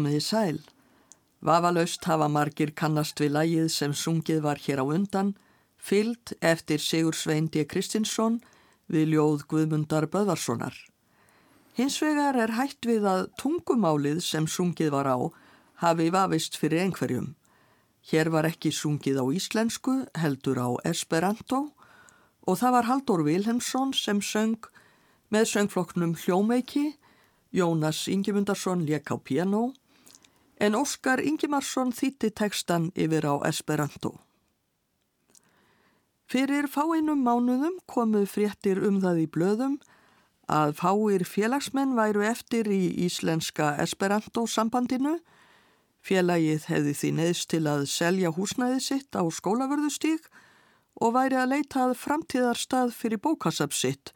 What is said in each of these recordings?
Komið í sæl. Vafalaust hafa margir kannast við lægið sem sungið var hér á undan, fyllt eftir Sigur Sveindi Kristinsson við ljóð Guðmundar Böðvarssonar. Hins vegar er hætt við að tungumálið sem sungið var á hafi vafist fyrir einhverjum. Hér var ekki sungið á íslensku, heldur á esperanto og það var Haldur Vilhelmsson sem söng með söngflokknum Hljómeiki, Jónas Ingemundarsson lék á piano en Óskar Ingimarsson þýtti tekstan yfir á Esperanto. Fyrir fáinum mánuðum komu fréttir um það í blöðum að fáir félagsmenn væru eftir í íslenska Esperanto sambandinu. Félagið hefði því neðst til að selja húsnæði sitt á skólavörðustík og væri að leitað framtíðarstað fyrir bókasap sitt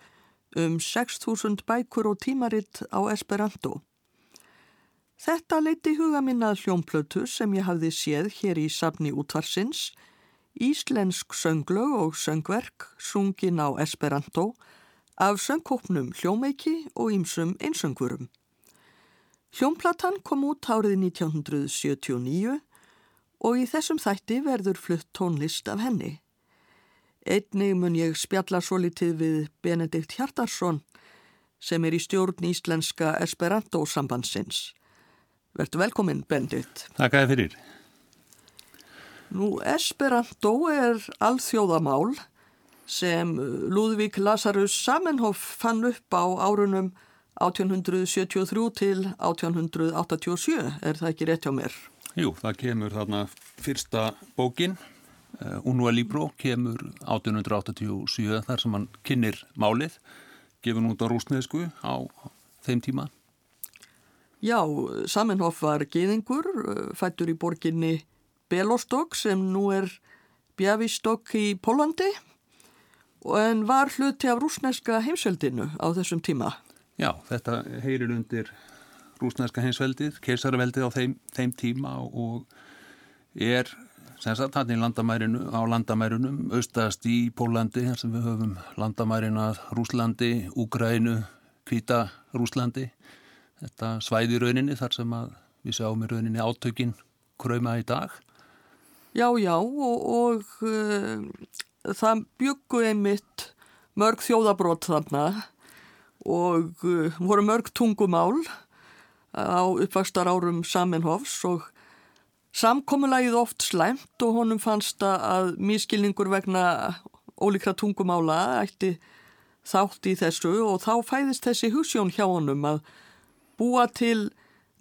um 6.000 bækur og tímaritt á Esperanto. Þetta leiti huga minnað hljómplötu sem ég hafði séð hér í safni útvarsins, íslensk sönglög og söngverk sungin á Esperanto af söngkópnum hljómeiki og ýmsum einsöngurum. Hljómplatan kom út árið 1979 og í þessum þætti verður flutt tónlist af henni. Einnig mun ég spjalla svo litið við Benedikt Hjartarsson sem er í stjórn íslenska Esperanto sambandsins. Verður velkominn, Bendit. Takk að þið fyrir. Nú, Esperanto er alþjóðamál sem Lúðvík Lazarus Samenhoff fann upp á árunum 1873 til 1887. Er það ekki rétt hjá mér? Jú, það kemur þarna fyrsta bókin, uh, Unua Libro, kemur 1887 þar sem hann kynir málið, gefur út á rúsneðsku á þeim tíma. Já, Samenhoff var geðingur, fættur í borginni Belostok sem nú er Bjavistok í Pólandi en var hluti af rúsneska heimsveldinu á þessum tíma. Já, þetta heyrir undir rúsneska heimsveldið, keisarveldið á þeim, þeim tíma og er sem sagt hann í landamærinu, á landamærunum austast í Pólandi, þar sem við höfum landamærina Rúslandi, Úgrænu, Kvita Rúslandi þetta svæði rauninni þar sem að við sjáum í rauninni átökin kröma í dag. Já, já og, og uh, það byggu einmitt mörg þjóðabrót þarna og uh, voru mörg tungumál á uppvakstar árum Samenhofs og samkommulagið oft slæmt og honum fannst að mískilningur vegna ólíkra tungumála ætti þátt í þessu og þá fæðist þessi husjón hjá honum að búa til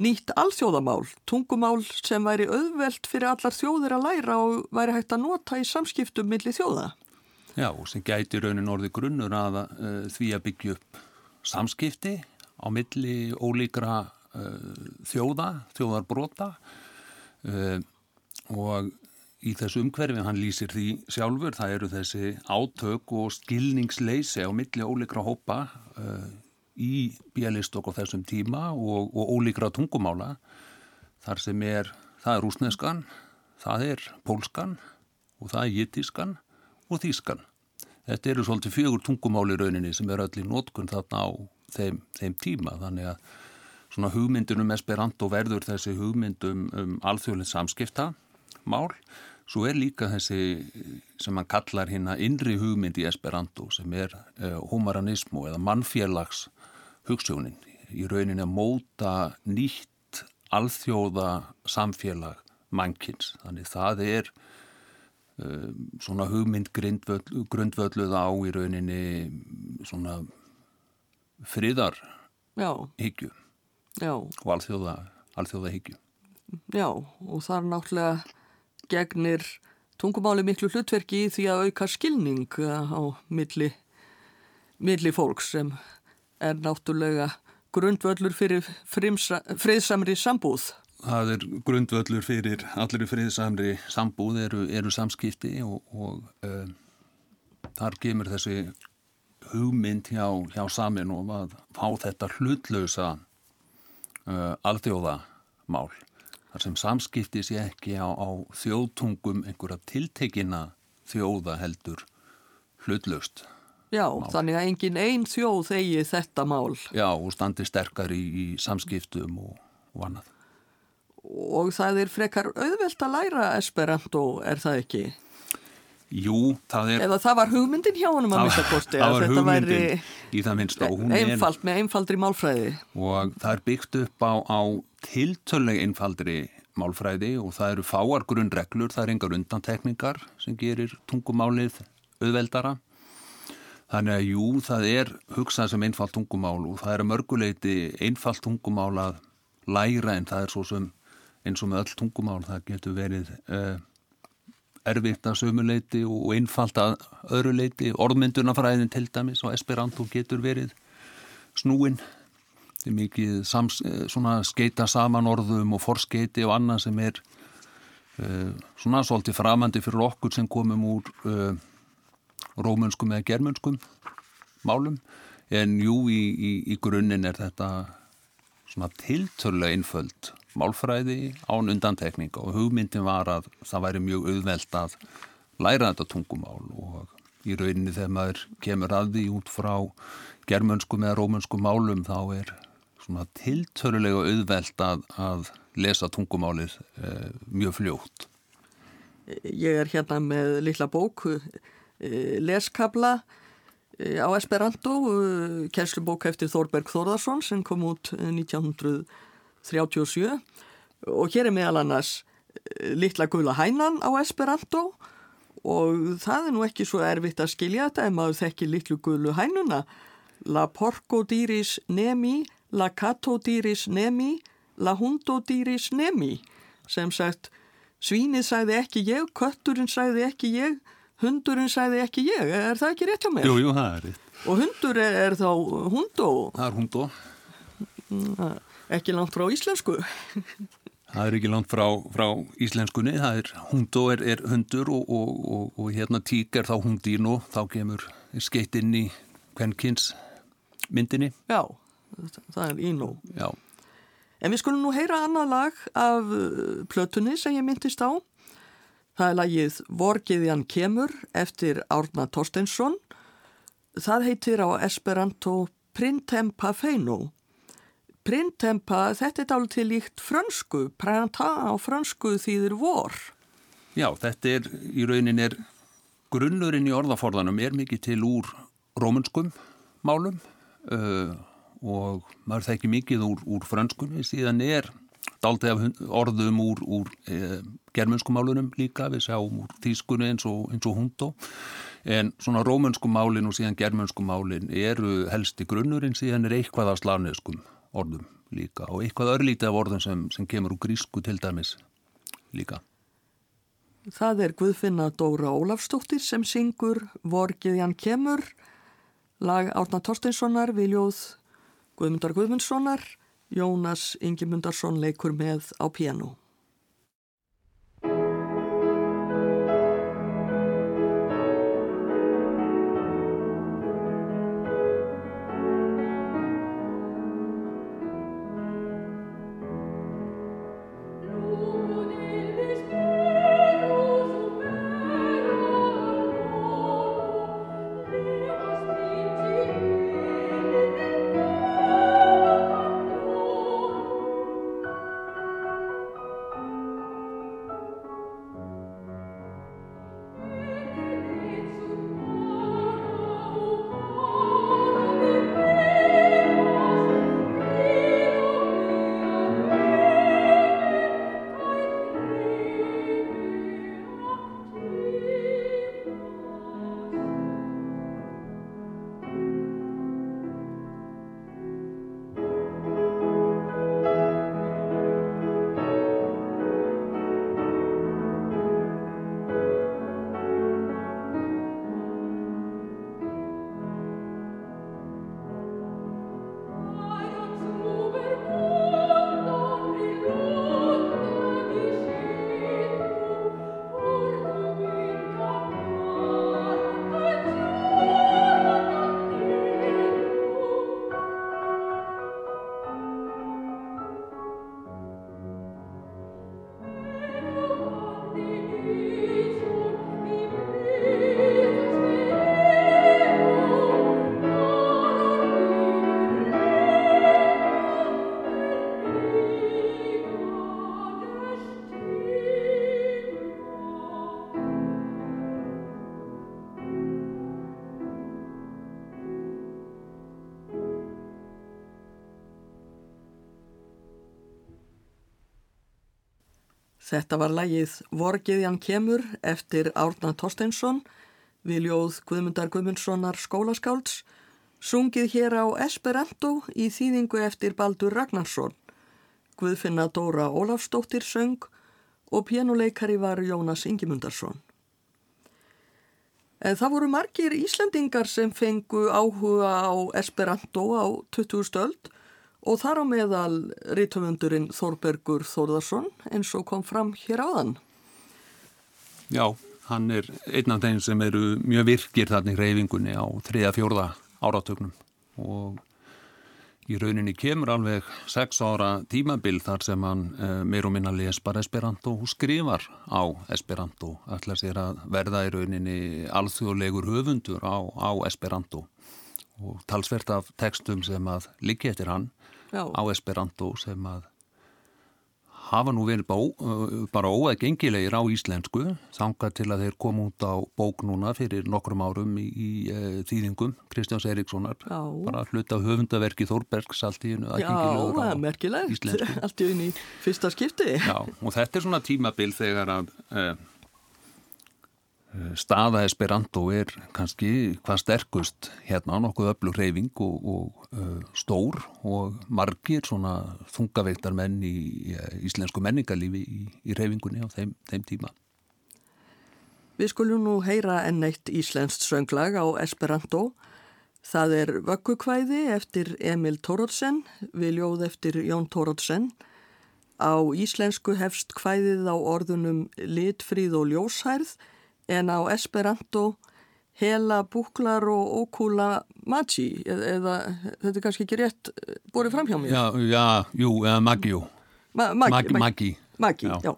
nýtt alþjóðamál, tungumál sem væri auðvelt fyrir allar þjóðir að læra og væri hægt að nota í samskiptum millir þjóða. Já, og sem gæti raunin orði grunnur að uh, því að byggja upp samskipti á milli ólíkra uh, þjóða, þjóðarbrota uh, og í þessu umhverfið hann lýsir því sjálfur, það eru þessi átök og skilningsleisi á milli ólíkra hópa í bíalistokk á þessum tíma og, og ólíkra tungumála. Þar sem er, það er rúsneskan, það er pólskan og það er jittískan og þískan. Þetta eru svolítið fjögur tungumáli rauninni sem er öll í nótkun þarna á þeim, þeim tíma. Þannig að svona hugmyndunum Esperanto verður þessi hugmyndum um alþjóðlega samskipta mál Svo er líka þessi sem hann kallar hérna innri hugmynd í Esperanto sem er uh, humanismu eða mannfélags hugssjónin í rauninni að móta nýtt alþjóða samfélag mannkins. Þannig það er um, svona hugmynd grundvöld, grundvölduð á í rauninni svona friðar hyggju og alþjóða, alþjóða hyggju. Já og það er náttúrulega gegnir tungumáli miklu hlutverki í því að auka skilning á milli, milli fólks sem er náttúrulega grundvöllur fyrir frimsa, friðsamri sambúð. Það er grundvöllur fyrir allir friðsamri sambúð eru, eru samskipti og, og um, þar kemur þessi hugmynd hjá, hjá samin og að fá þetta hlutlausa uh, alþjóðamál þar sem samskipti sé ekki á, á þjóðtungum einhverja tiltekina þjóða heldur hlutlaust Já, mál. þannig að engin einn þjóð eigi þetta mál. Já, og standi sterkar í, í samskiptum og, og annað. og það er frekar auðvelt að læra esperanto, er það ekki? Jú, það er... Eða það var hugmyndin hjá honum að mista kosti. Það var hugmyndin í það minnst og hún einfald, er... með einfaldri málfræði. Og það er byggt upp á, á tiltölu einfaldri málfræði og það eru fáar grunnreglur, það er engar undantekningar sem gerir tungumálið auðveldara. Þannig að jú, það er hugsað sem einfald tungumál og það er að mörguleiti einfald tungumál að læra en það er svo sem eins og með öll tungumál það getur verið uh, erfitt að sömuleiti og einfalt að öðru leiti. Orðmyndunafræðin til dæmis og Esperanto getur verið snúin. Það er mikið sams, eh, svona skeita saman orðum og forskeiti og annað sem er uh, svona svolítið framandi fyrir okkur sem komum úr uh, rómunskum eða germunskum málum. En jú, í, í, í grunninn er þetta svona tiltölu einföld málfræði án undantekninga og hugmyndin var að það væri mjög auðvelt að læra þetta tungumál og í rauninni þegar maður kemur að því út frá germönskum eða rómönskum málum þá er svona tiltörulega auðvelt að, að lesa tungumálið eh, mjög fljótt. Ég er hérna með lilla bóku leskabla eh, á Esperanto, eh, kjenslubók eftir Þorberg Þorðarsson sem kom út 1900 eh, 37 og hér er meðal annars eh, litla gula hænan á Esperanto. Og það er nú ekki svo erfitt að skilja þetta ef maður þekki litlu gulu hænuna. La porco diris nemi, la cato diris nemi, la hundo diris nemi. Sem sagt svínið sæði ekki ég, kötturinn sæði ekki ég hundurinn sæði ekki ég, er það ekki rétt á mér? Jú, jú, það er rétt. Og hundur er, er þá hundó? Það er hundó. Það ekki langt frá íslensku. Það er ekki langt frá, frá íslenskunni, það er hundó er, er hundur og, og, og, og hérna tík er þá hundín og þá kemur skeitt inn í kvennkins myndinni. Já, það er ínó. Já. En við skulum nú heyra annað lag af plötunni sem ég myndist á. Það er lagið Vorgiðjan kemur eftir Árna Torstensson. Það heitir á Esperanto Printempa Feino. Printempa, þetta er dálítið til líkt frönsku, pranta á frönsku þýðir vor. Já, þetta er í raunin er grunnurinn í orðaforðanum er mikið til úr rómunskum málum uh, og maður þekki mikið úr, úr frönskunni síðan er dálítið af orðum úr, úr eh, germunskum málunum líka, við sjáum úr þýskunni eins og, og hundó en svona rómunskum málin og síðan germunskum málin eru helsti grunnurinn síðan er eitthvað af slavneskum orðum líka og eitthvað örlítið af orðum sem, sem kemur úr grísku til dæmis líka. Það er Guðfinna Dóra Ólafstóttir sem syngur Vorgiðjan kemur, lag Árna Torsteinssonar, Viljóð Guðmundar Guðmundssonar, Jónas Ingemundarsson leikur með á piano. Þetta var lægið Vorgiðjan kemur eftir Árna Torsteinsson við ljóð Guðmundar Guðmundssonar skólaskálds sungið hér á Esperanto í þýðingu eftir Baldur Ragnarsson. Guðfinna Dóra Ólafstóttir söng og pjánuleikari var Jónas Ingimundarsson. En það voru margir Íslandingar sem fengu áhuga á Esperanto á 20. stöld og þar á meðal rítumundurinn Þorbergur Þórðarsson eins og kom fram hér áðan. Já, hann er einn af þeim sem eru mjög virkir þarna í reyfingunni á 3-4 áratögnum og í rauninni kemur alveg 6 ára tímabil þar sem hann eh, meir og minna les bara Esperanto og skrifar á Esperanto. Ætla sér að verða í rauninni alþjóðlegur höfundur á, á Esperanto. Og talsvert af textum sem að líki eftir hann Já. á Esperanto sem að hafa nú verið bó, bara óaðgengilegir á íslensku þangað til að þeir koma út á bók núna fyrir nokkrum árum í, í uh, þýðingum Kristjáns Erikssonar Já. bara hluta höfundaverki Þórbergs allt í hennu aðgengilegur á merkilegt. allt í hennu í fyrsta skipti Já, og þetta er svona tímabil þegar að uh, staða Esperanto er kannski hvað sterkust hérna nokkuð öflug reyfing og, og uh, stór og margir svona þungaveiktar menn í, í íslensku menningarlífi í, í reyfingunni á þeim, þeim tíma. Við skulum nú heyra enn eitt íslenskt sönglag á Esperanto. Það er Vöggukvæði eftir Emil Tórótsen, við ljóð eftir Jón Tórótsen. Á íslensku hefst kvæðið á orðunum Litfríð og Ljóshærð en á Esperanto hela búklar og okula magi eða þetta er kannski ekki rétt eh, borðið fram hjá mér? Já, já, jú, eða magjú Ma, Magi, magi Magi, já. já.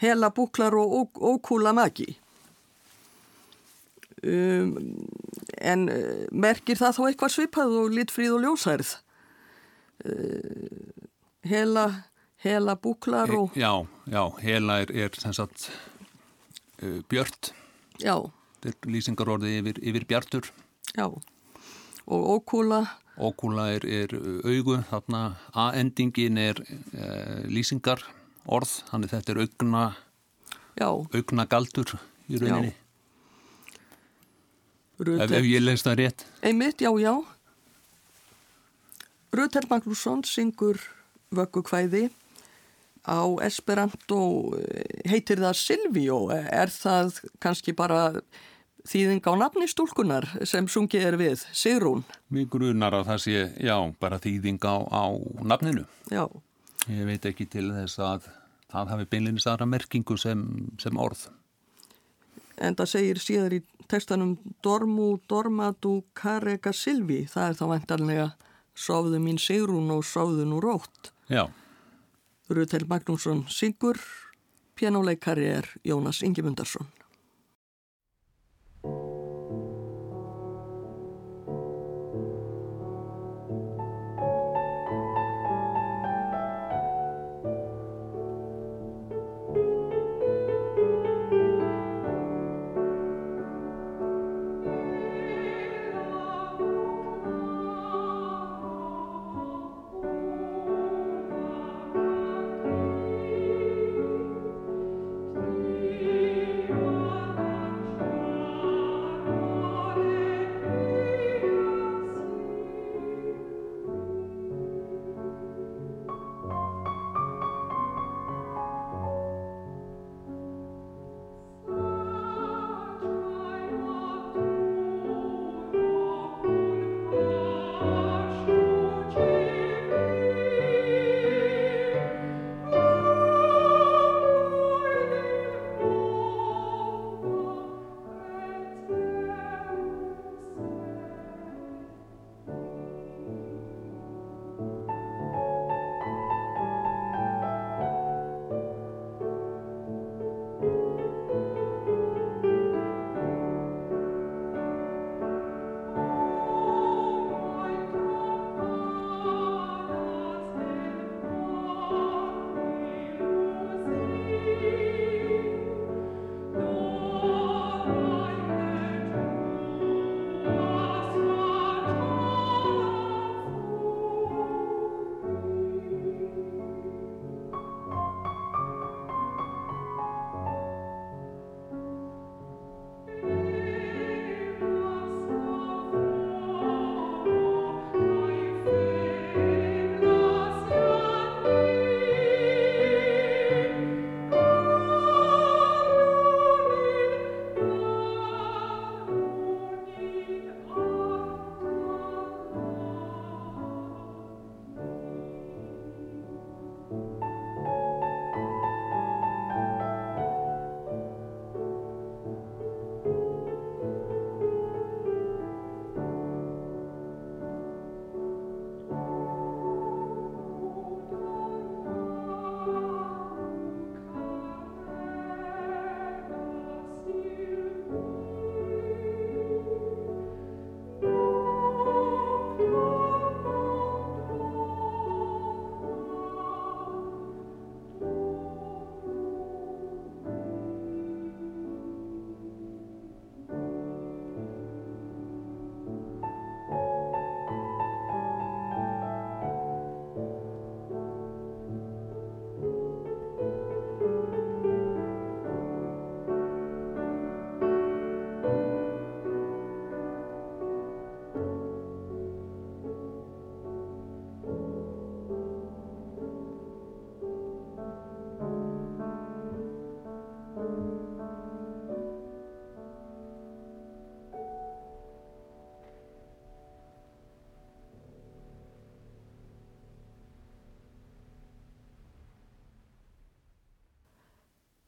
Hela búklar og okula magi um, en uh, merkir það þó eitthvað svipað og litfríð og ljósærð? Uh, hela hela búklar og Já, já, hela er, er sem sagt uh, björt Já. Þetta er lýsingarorði yfir, yfir bjartur. Já, og ókúla. Ókúla er, er augu, þarna A-endingin er e, lýsingar orð, þannig þetta er augna, augna galdur í rauninni. Ef, ef ég leist það rétt. Einmitt, já, já. Rúter Magnússon syngur vöggu hvæði á Esperanto eh, heitir það Silvíó, er það kannski bara þýðing á nafnistúlkunar sem sungið er við, Sigrún? Mér grunar að það sé, já, bara þýðing á, á nafninu. Já. Ég veit ekki til þess að það hafi beinleginis aðra merkingu sem, sem orð. En það segir síðar í textanum Dormu, Dormatu, Kareka, Silvi, það er þá vendarlega Sofðu mín Sigrún og Sofðu nú rótt. Já. Rutel Magnússon syngur, pianoleikari er Jónas Ingemundarsson.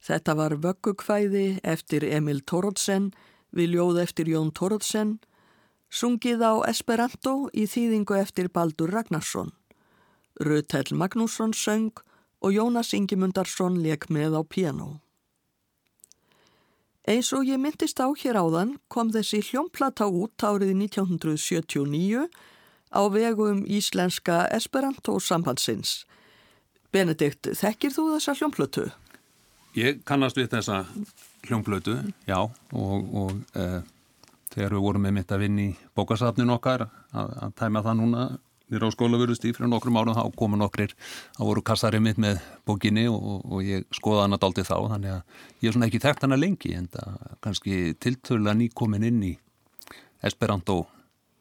Þetta var vöggukvæði eftir Emil Torodsen við ljóð eftir Jón Torodsen, sungið á Esperanto í þýðingu eftir Baldur Ragnarsson. Rutell Magnússon söng og Jónas Ingimundarsson leik með á piano. Eins og ég myndist á hér áðan kom þessi hljómplata út árið 1979 á vegum íslenska Esperanto sambandsins. Benedikt, þekkir þú þessa hljómplötu? Ég kannast við þessa hljómblötu, já, og, og e, þegar við vorum með mitt að vinna í bókasafnin okkar að, að tæma það núna nýra á skólavörustí fyrir nokkrum árum, þá komu nokkrir, þá voru kassarið mitt með bókinni og, og ég skoða hana daldi þá, þannig að ég er svona ekki þekkt hana lengi, en það kannski tiltölu að ný komin inn í Esperanto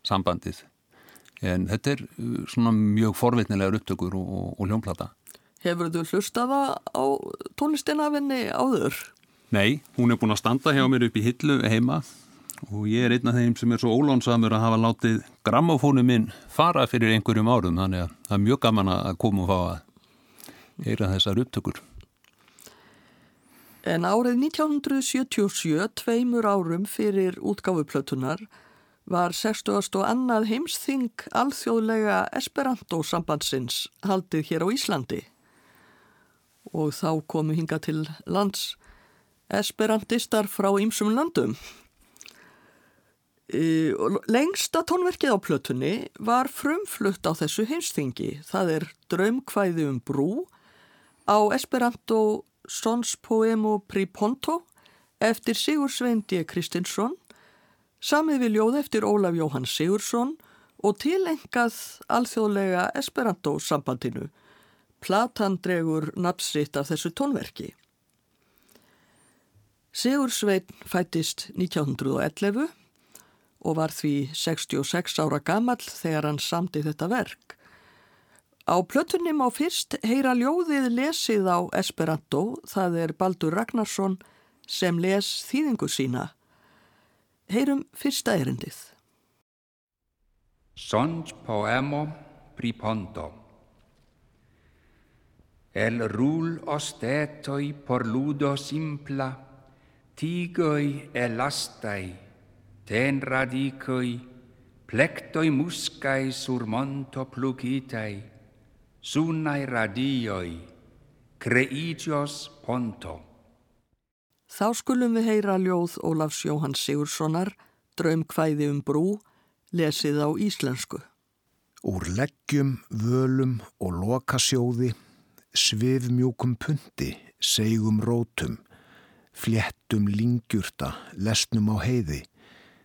sambandið, en þetta er uh, svona mjög forvitnilegar upptökur og, og hljómplata. Hefur þú hlustaða á tónlistinafinni áður? Nei, hún er búin að standa hjá mér upp í hillu heima og ég er einn af þeim sem er svo ólónsamur að hafa látið grammofónu minn fara fyrir einhverjum árum þannig að það er mjög gaman að koma og fá að eira þessar upptökur. En árið 1977, tveimur árum fyrir útgáfuplötunar, var 60. og annað heimsþing alþjóðlega Esperanto sambandsins haldið hér á Íslandi og þá komu hinga til lands esperantistar frá ýmsum landum. E, lengsta tónverkið á plötunni var frumflutt á þessu heimstingi. Það er Draumkvæði um brú á Esperanto Sons Poemo Priponto eftir Sigur Sveindi Kristinsson, samið við ljóð eftir Ólaf Jóhann Sigursson og tilengað alþjóðlega Esperanto sambandinu Platan dregur napsitt af þessu tónverki. Sigur Svein fættist 1911 og var því 66 ára gamall þegar hann samti þetta verk. Á plötunni má fyrst heyra ljóðið lesið á Esperanto, það er Baldur Ragnarsson sem les þýðingu sína. Heyrum fyrsta erindið. Sons poemo priponto El rul ostetoi por ludo simpla, tigoi elastai, ten radicoi, plectoi muscai sur monto plucitai, sunai radioi, creigios ponto. Þá skulum við heyra ljóð Ólafs Jóhann Sigurssonar, draumkvæði um brú, lesið á íslensku. Úr leggjum, völum og lokasjóði svifmjúkum pundi, segum rótum, fléttum lingjurta, lesnum á heiði,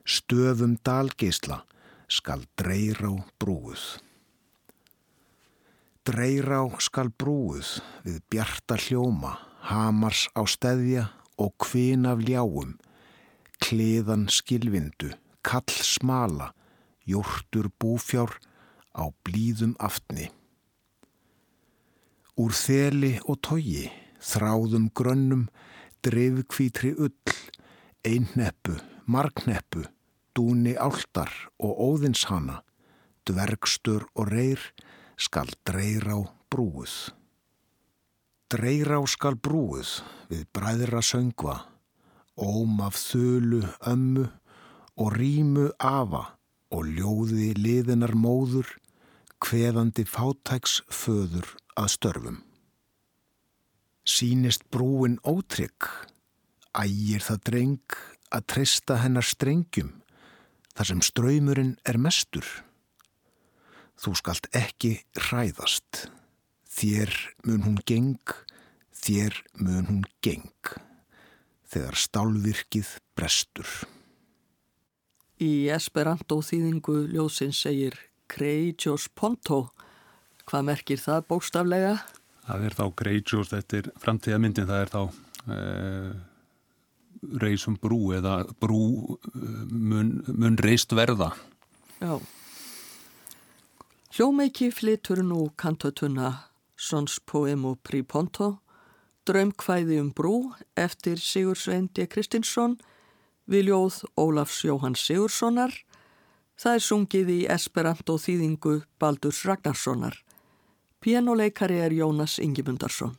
stöfum dalgeisla, skal dreyrá brúuð. Dreyrá skal brúuð við bjarta hljóma, hamars á steðja og kvin af ljáum, kleðan skilvindu, kall smala, jórtur búfjár á blíðum aftni. Úr þeli og togi, þráðum grönnum, drifkvítri ull, einneppu, margneppu, dúni áltar og óðinshana, dvergstur og reyr skal dreyrá brúuð. Dreyrá skal brúuð við bræðra söngva, óm af þölu ömmu og rímu afa og ljóði liðinar móður, hveðandi fátæks föður að störfum. Sýnist brúin ótrygg, ægir það dreng að treysta hennar strengjum þar sem ströymurinn er mestur. Þú skalt ekki hræðast, þér mun hún geng, þér mun hún geng, þegar stálvirkið brestur. Í Esperanto þýðingu ljósinn segir Creijos Ponto Hvað merkir það bóstaflega? Það er þá Greijós, þetta er framtíðamyndin, það er þá uh, reysum brú eða brú uh, mun, mun reist verða. Já. Hljómeiki flitur nú kantatuna Sons Poemo Priponto, Drömkvæði um brú eftir Sigur Sveindi Kristinsson, Viljóð Ólafs Jóhann Sigurssonar, það er sungið í Esperanto þýðingu Baldurs Ragnarssonar. Pianoleikari er Jónas Ingimundarsson.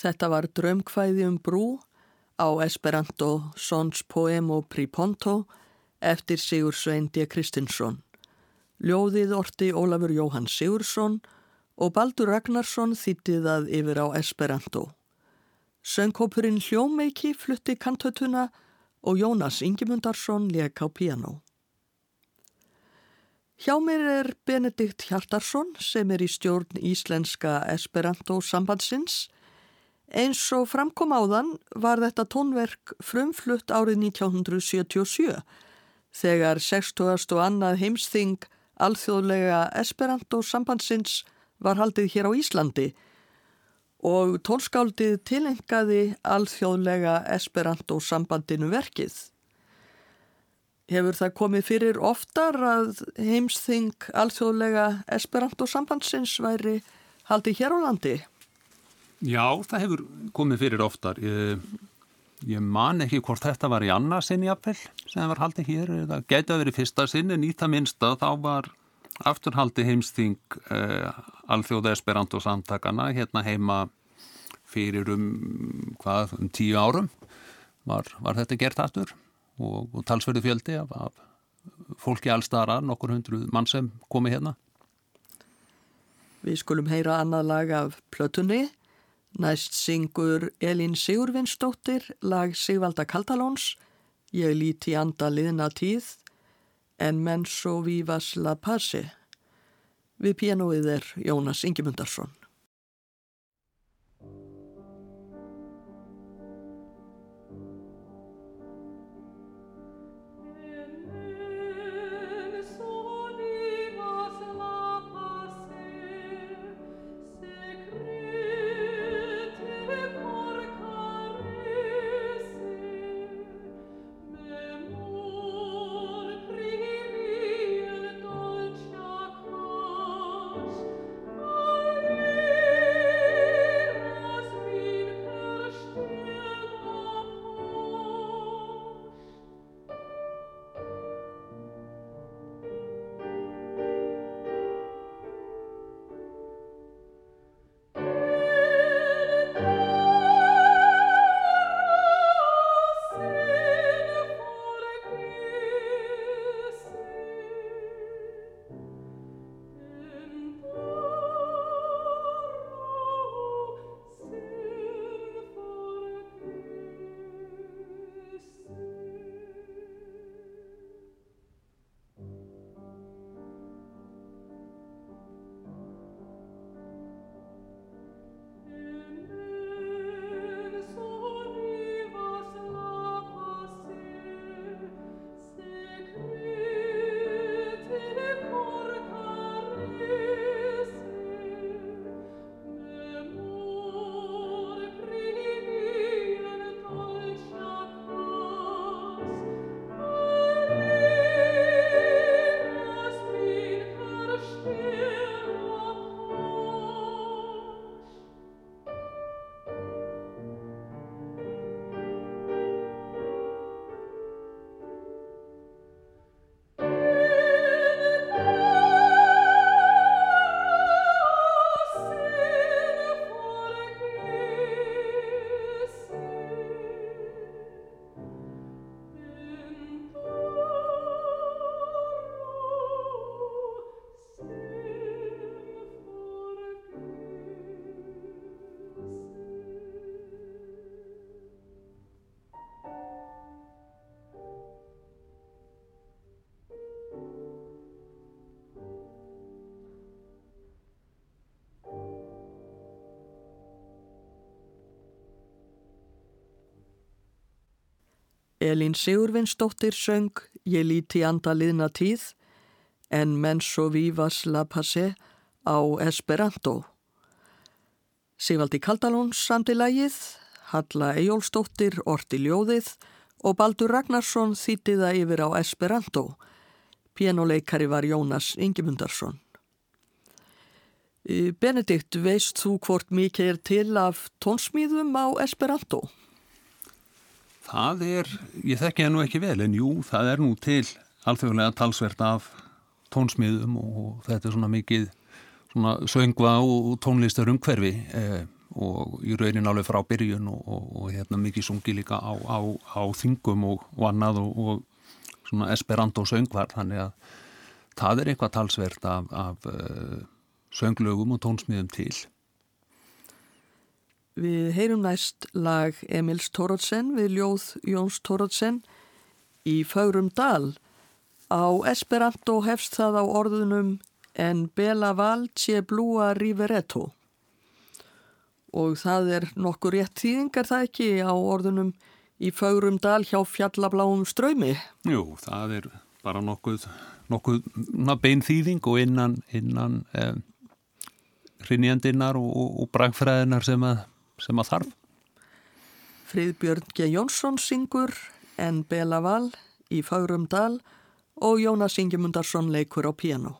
Þetta var drömkvæði um brú á Esperanto Sons Poemo Priponto eftir Sigur Svein D. Kristinsson. Ljóðið orti Ólafur Jóhann Sigursson og Baldur Ragnarsson þýttið að yfir á Esperanto. Söngkópurinn Hljómeiki flutti kantötuna og Jónas Ingemundarsson leik á piano. Hjá mér er Benedikt Hjartarsson sem er í stjórn Íslenska Esperanto sambandsins Eins og framkom áðan var þetta tónverk frumflutt árið 1977 þegar 60. og annað heimsþing alþjóðlega Esperanto sambandsins var haldið hér á Íslandi og tónskáldið tilengaði alþjóðlega Esperanto sambandinu verkið. Hefur það komið fyrir oftar að heimsþing alþjóðlega Esperanto sambandsins væri haldið hér á landi? Já, það hefur komið fyrir oftar. Ég, ég man ekki hvort þetta var í annarsinni appell sem var haldið hér. Það geti að verið fyrsta sinni, nýta minnsta, þá var afturhaldi heimsting eh, alþjóða esperanto samtakana hérna heima fyrir um, hvað, um tíu árum var, var þetta gert aftur og, og talsverðu fjöldi af, af fólki allstara, nokkur hundru mann sem komi hérna. Við skulum heyra annað lag af plötunni Næst syngur Elín Sigurvinsdóttir lag Sigvalda Kaldalóns Ég líti anda liðna tíð en menn svo vívas la passi. Við pianoið er Jónas Ingemundarsson. Elín Sigurvinsdóttir söng Ég líti anda liðna tíð en Menso Vivas la Passe á Esperanto. Sigvaldi Kaldalón samti lægið, Halla Ejólfsdóttir orti ljóðið og Baldur Ragnarsson þýttiða yfir á Esperanto. Pianoleikari var Jónas Ingemundarsson. Benedikt, veist þú hvort mikið er til af tónsmýðum á Esperanto? Það er, ég þekki það nú ekki vel, en jú, það er nú til alþjóðlega talsvert af tónsmýðum og þetta er svona mikið svona söngva og tónlistar umhverfi eh, og í raunin alveg frá byrjun og, og, og hérna mikið sungi líka á, á, á þingum og, og annað og svona esperanto söngvar, þannig að það er eitthvað talsvert af, af uh, sönglögum og tónsmýðum til. Við heyrum næst lag Emils Tórótsen við ljóð Jóns Tórótsen í Fagrum Dal. Á Esperanto hefst það á orðunum en Bela Val tje blúa riveretto. Og það er nokkur rétt þýðingar það ekki á orðunum í Fagrum Dal hjá fjallabláum ströymi? Jú, það er bara nokkuð, nokkuð bein þýðing og innan, innan eh, hrinjandinnar og, og, og bragfræðinar sem að, sem að þarf. Friðbjörn G. Jónsson syngur en Bela Val í Fagrum Dal og Jónas Ingemundarsson leikur á piano.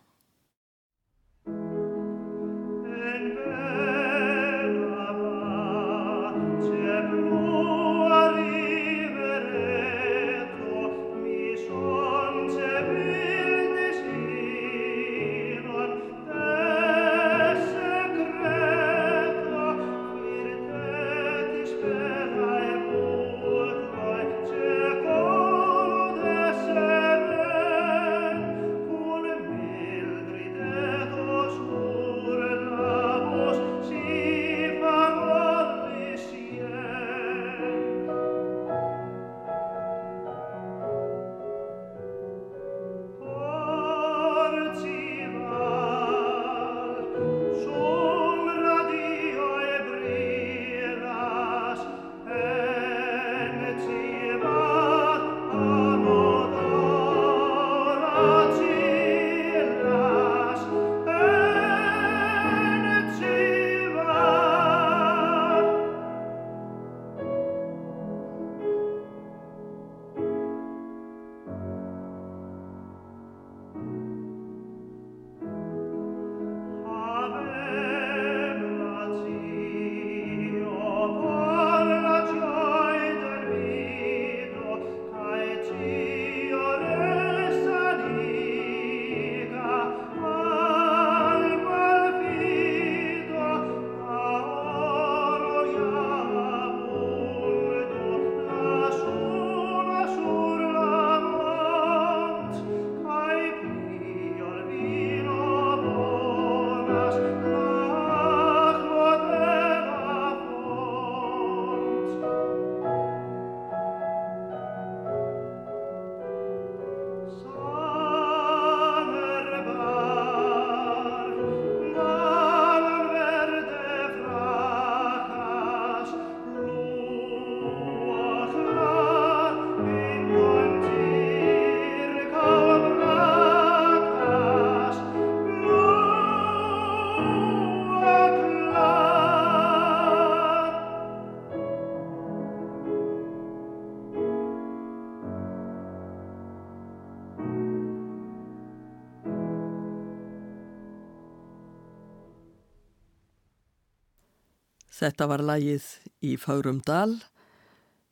Þetta var lagið í Fárum Dal.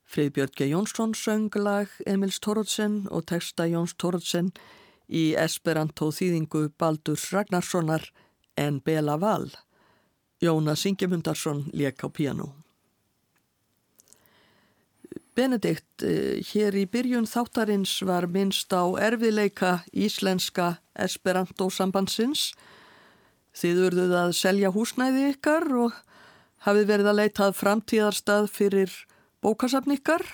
Friðbjörg Jónsson söng lag Emils Tórótsen og texta Jóns Tórótsen í Esperanto þýðingu Baldur Ragnarssonar en Bela Val. Jónas Ingemundarsson lék á piano. Benedikt, eh, hér í byrjun þáttarins var minnst á erfiðleika íslenska Esperanto sambandsins. Þið urðuð að selja húsnæði ykkar og hafið verið að leitað framtíðarstað fyrir bókasafnikkar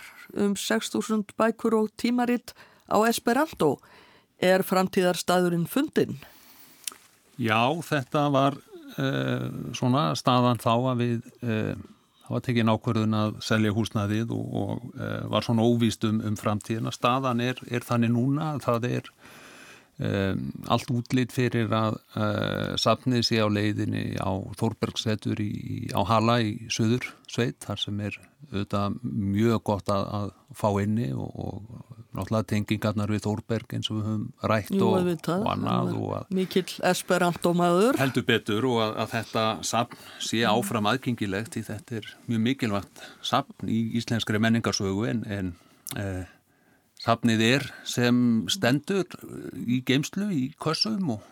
um 6.000 bækur og tímaritt á Esperanto. Er framtíðarstaðurinn fundin? Já, þetta var uh, svona staðan þá að við það var tekið nákvörðun að selja húsnaðið og, og e, var svona óvíst um, um framtíðina. Staðan er, er þannig núna að það er Um, allt útlýtt fyrir að uh, sapnið sé á leiðinni á Þórbergsetur í, á Hala í Suður sveit þar sem er auðvitað mjög gott að, að fá inni og, og náttúrulega tengingarnar við Þórberg eins og við höfum rætt Jú, og, og annað Mikill esperantomaður Heldur betur og að, að þetta sapn sé áfram aðgengilegt því þetta er mjög mikilvægt sapn í íslenskri menningarsögu en, en eh, Safnið er sem stendur í geimslu í kössum og,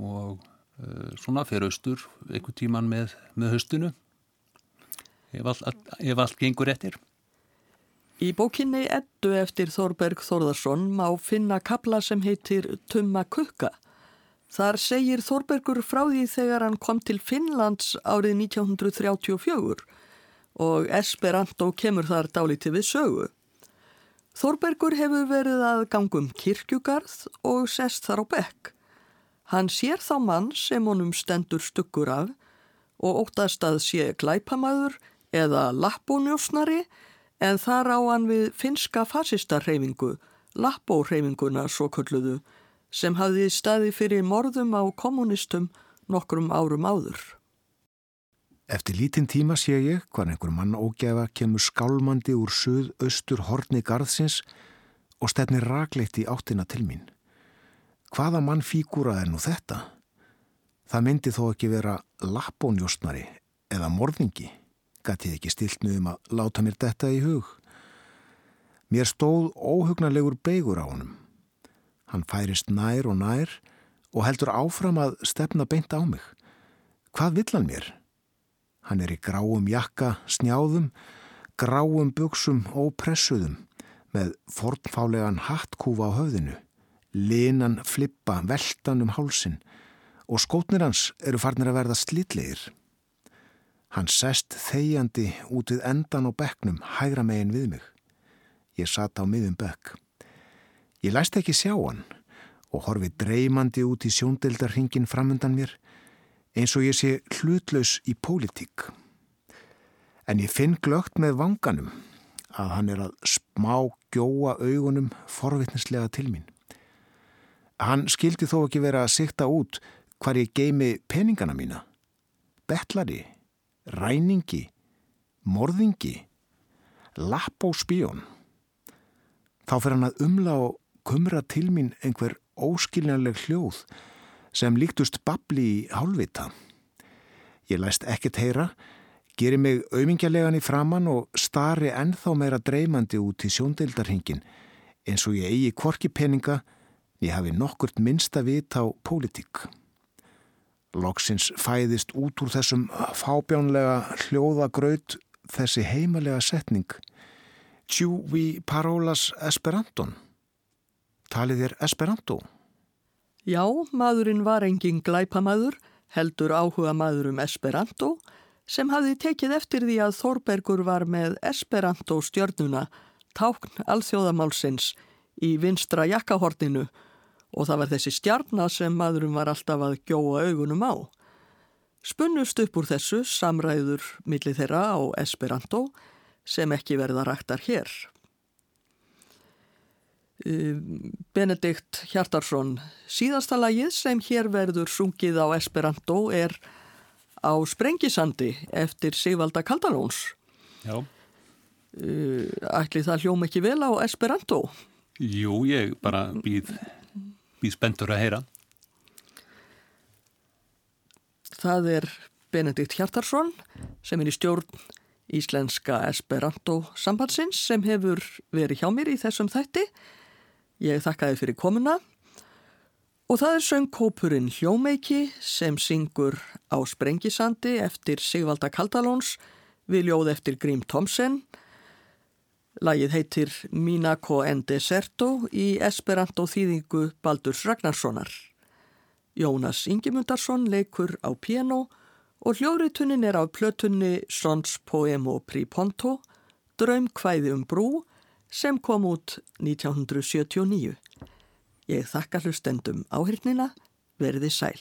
og uh, svona fyrir austur einhver tíman með, með höstinu ef allt, ef allt gengur eftir. Í bókinni Eddu eftir Þorberg Þorðarsson má finna kabla sem heitir Tumma kukka. Þar segir Þorbergur frá því þegar hann kom til Finnlands árið 1934 og Esperanto kemur þar dálítið við sögu. Þorbergur hefur verið að gangum kirkjugarð og sest þar á bekk. Hann sér þá mann sem honum stendur stuggur af og óttast að sé glæpamaður eða lappónjósnari en þar á hann við finska fasistarreifingu, lappórreifinguna svo kölluðu, sem hafði staði fyrir morðum á kommunistum nokkrum árum áður. Eftir lítinn tíma sé ég hvað einhver mann ógæfa kemur skálmandi úr söð-austur horni garðsins og stefnir ragleitt í áttina til mín. Hvaða mann fígúra er nú þetta? Það myndi þó ekki vera lappónjóstnari eða morðingi. Gatið ekki stilt mig um að láta mér detta í hug. Mér stóð óhugnarlegur beigur á honum. Hann færist nær og nær og heldur áfram að stefna beint á mig. Hvað vill hann mér? Hann er í gráum jakka, snjáðum, gráum buksum og pressuðum með fornfálegan hattkúfa á höfðinu, linan flippa veltan um hálsin og skótnir hans eru farnir að verða slitlegir. Hann sest þegjandi út við endan og bekknum hægra megin við mig. Ég satt á miðum bekk. Ég læst ekki sjá hann og horfi dreymandi út í sjóndeldarhingin framundan mér eins og ég sé hlutlaus í pólitík. En ég finn glögt með vanganum að hann er að smá gjóa augunum forvittnislega til mín. Hann skildi þó ekki vera að sikta út hvar ég geimi peningana mína. Bettlari, ræningi, morðingi, lapp og spjón. Þá fyrir hann að umla og kumra til mín einhver óskiljanleg hljóð sem líktust babli í hálfvita. Ég læst ekkert heyra, geri mig auðmingjarlegan í framann og stari ennþá meira dreymandi út í sjóndeildarhingin eins og ég eigi kvorki peninga, ég hafi nokkurt minnsta vit á pólitík. Loksins fæðist út úr þessum fábjánlega hljóðagraut þessi heimalega setning Tjú vi parolas esperanton. Talið er esperanto? Já, maðurinn var engin glæpamaður, heldur áhuga maður um Esperanto, sem hafði tekið eftir því að Þorbergur var með Esperanto stjörnuna, tákn alþjóðamálsins, í vinstra jakkahortinu og það var þessi stjarnar sem maðurinn var alltaf að gjóa augunum á. Spunnust upp úr þessu samræður millir þeirra á Esperanto sem ekki verða rættar hér. Benedikt Hjartarsson síðasta lagið sem hér verður sungið á Esperanto er á Sprengisandi eftir Sigvalda Kaldalóns Já. Ætli það hljóm ekki vel á Esperanto? Jú, ég bara býð, býð spendur að heyra. Það er Benedikt Hjartarsson sem er í stjórn Íslenska Esperanto sambandsins sem hefur verið hjá mér í þessum þætti Ég þakkaði fyrir komuna og það er söngkópurinn Hljómeiki sem syngur á Sprengisandi eftir Sigvalda Kaldalóns við ljóð eftir Grím Thomsen. Lagið heitir Minako en Deserto í Esperanto þýðingu Baldurs Ragnarssonar. Jónas Ingemundarsson leikur á piano og hljóðritunin er á plötunni Sons Poemo Pri Ponto, Draumkvæði um brú sem kom út 1979. Ég þakka hlustendum áhyrnina, verði sæl.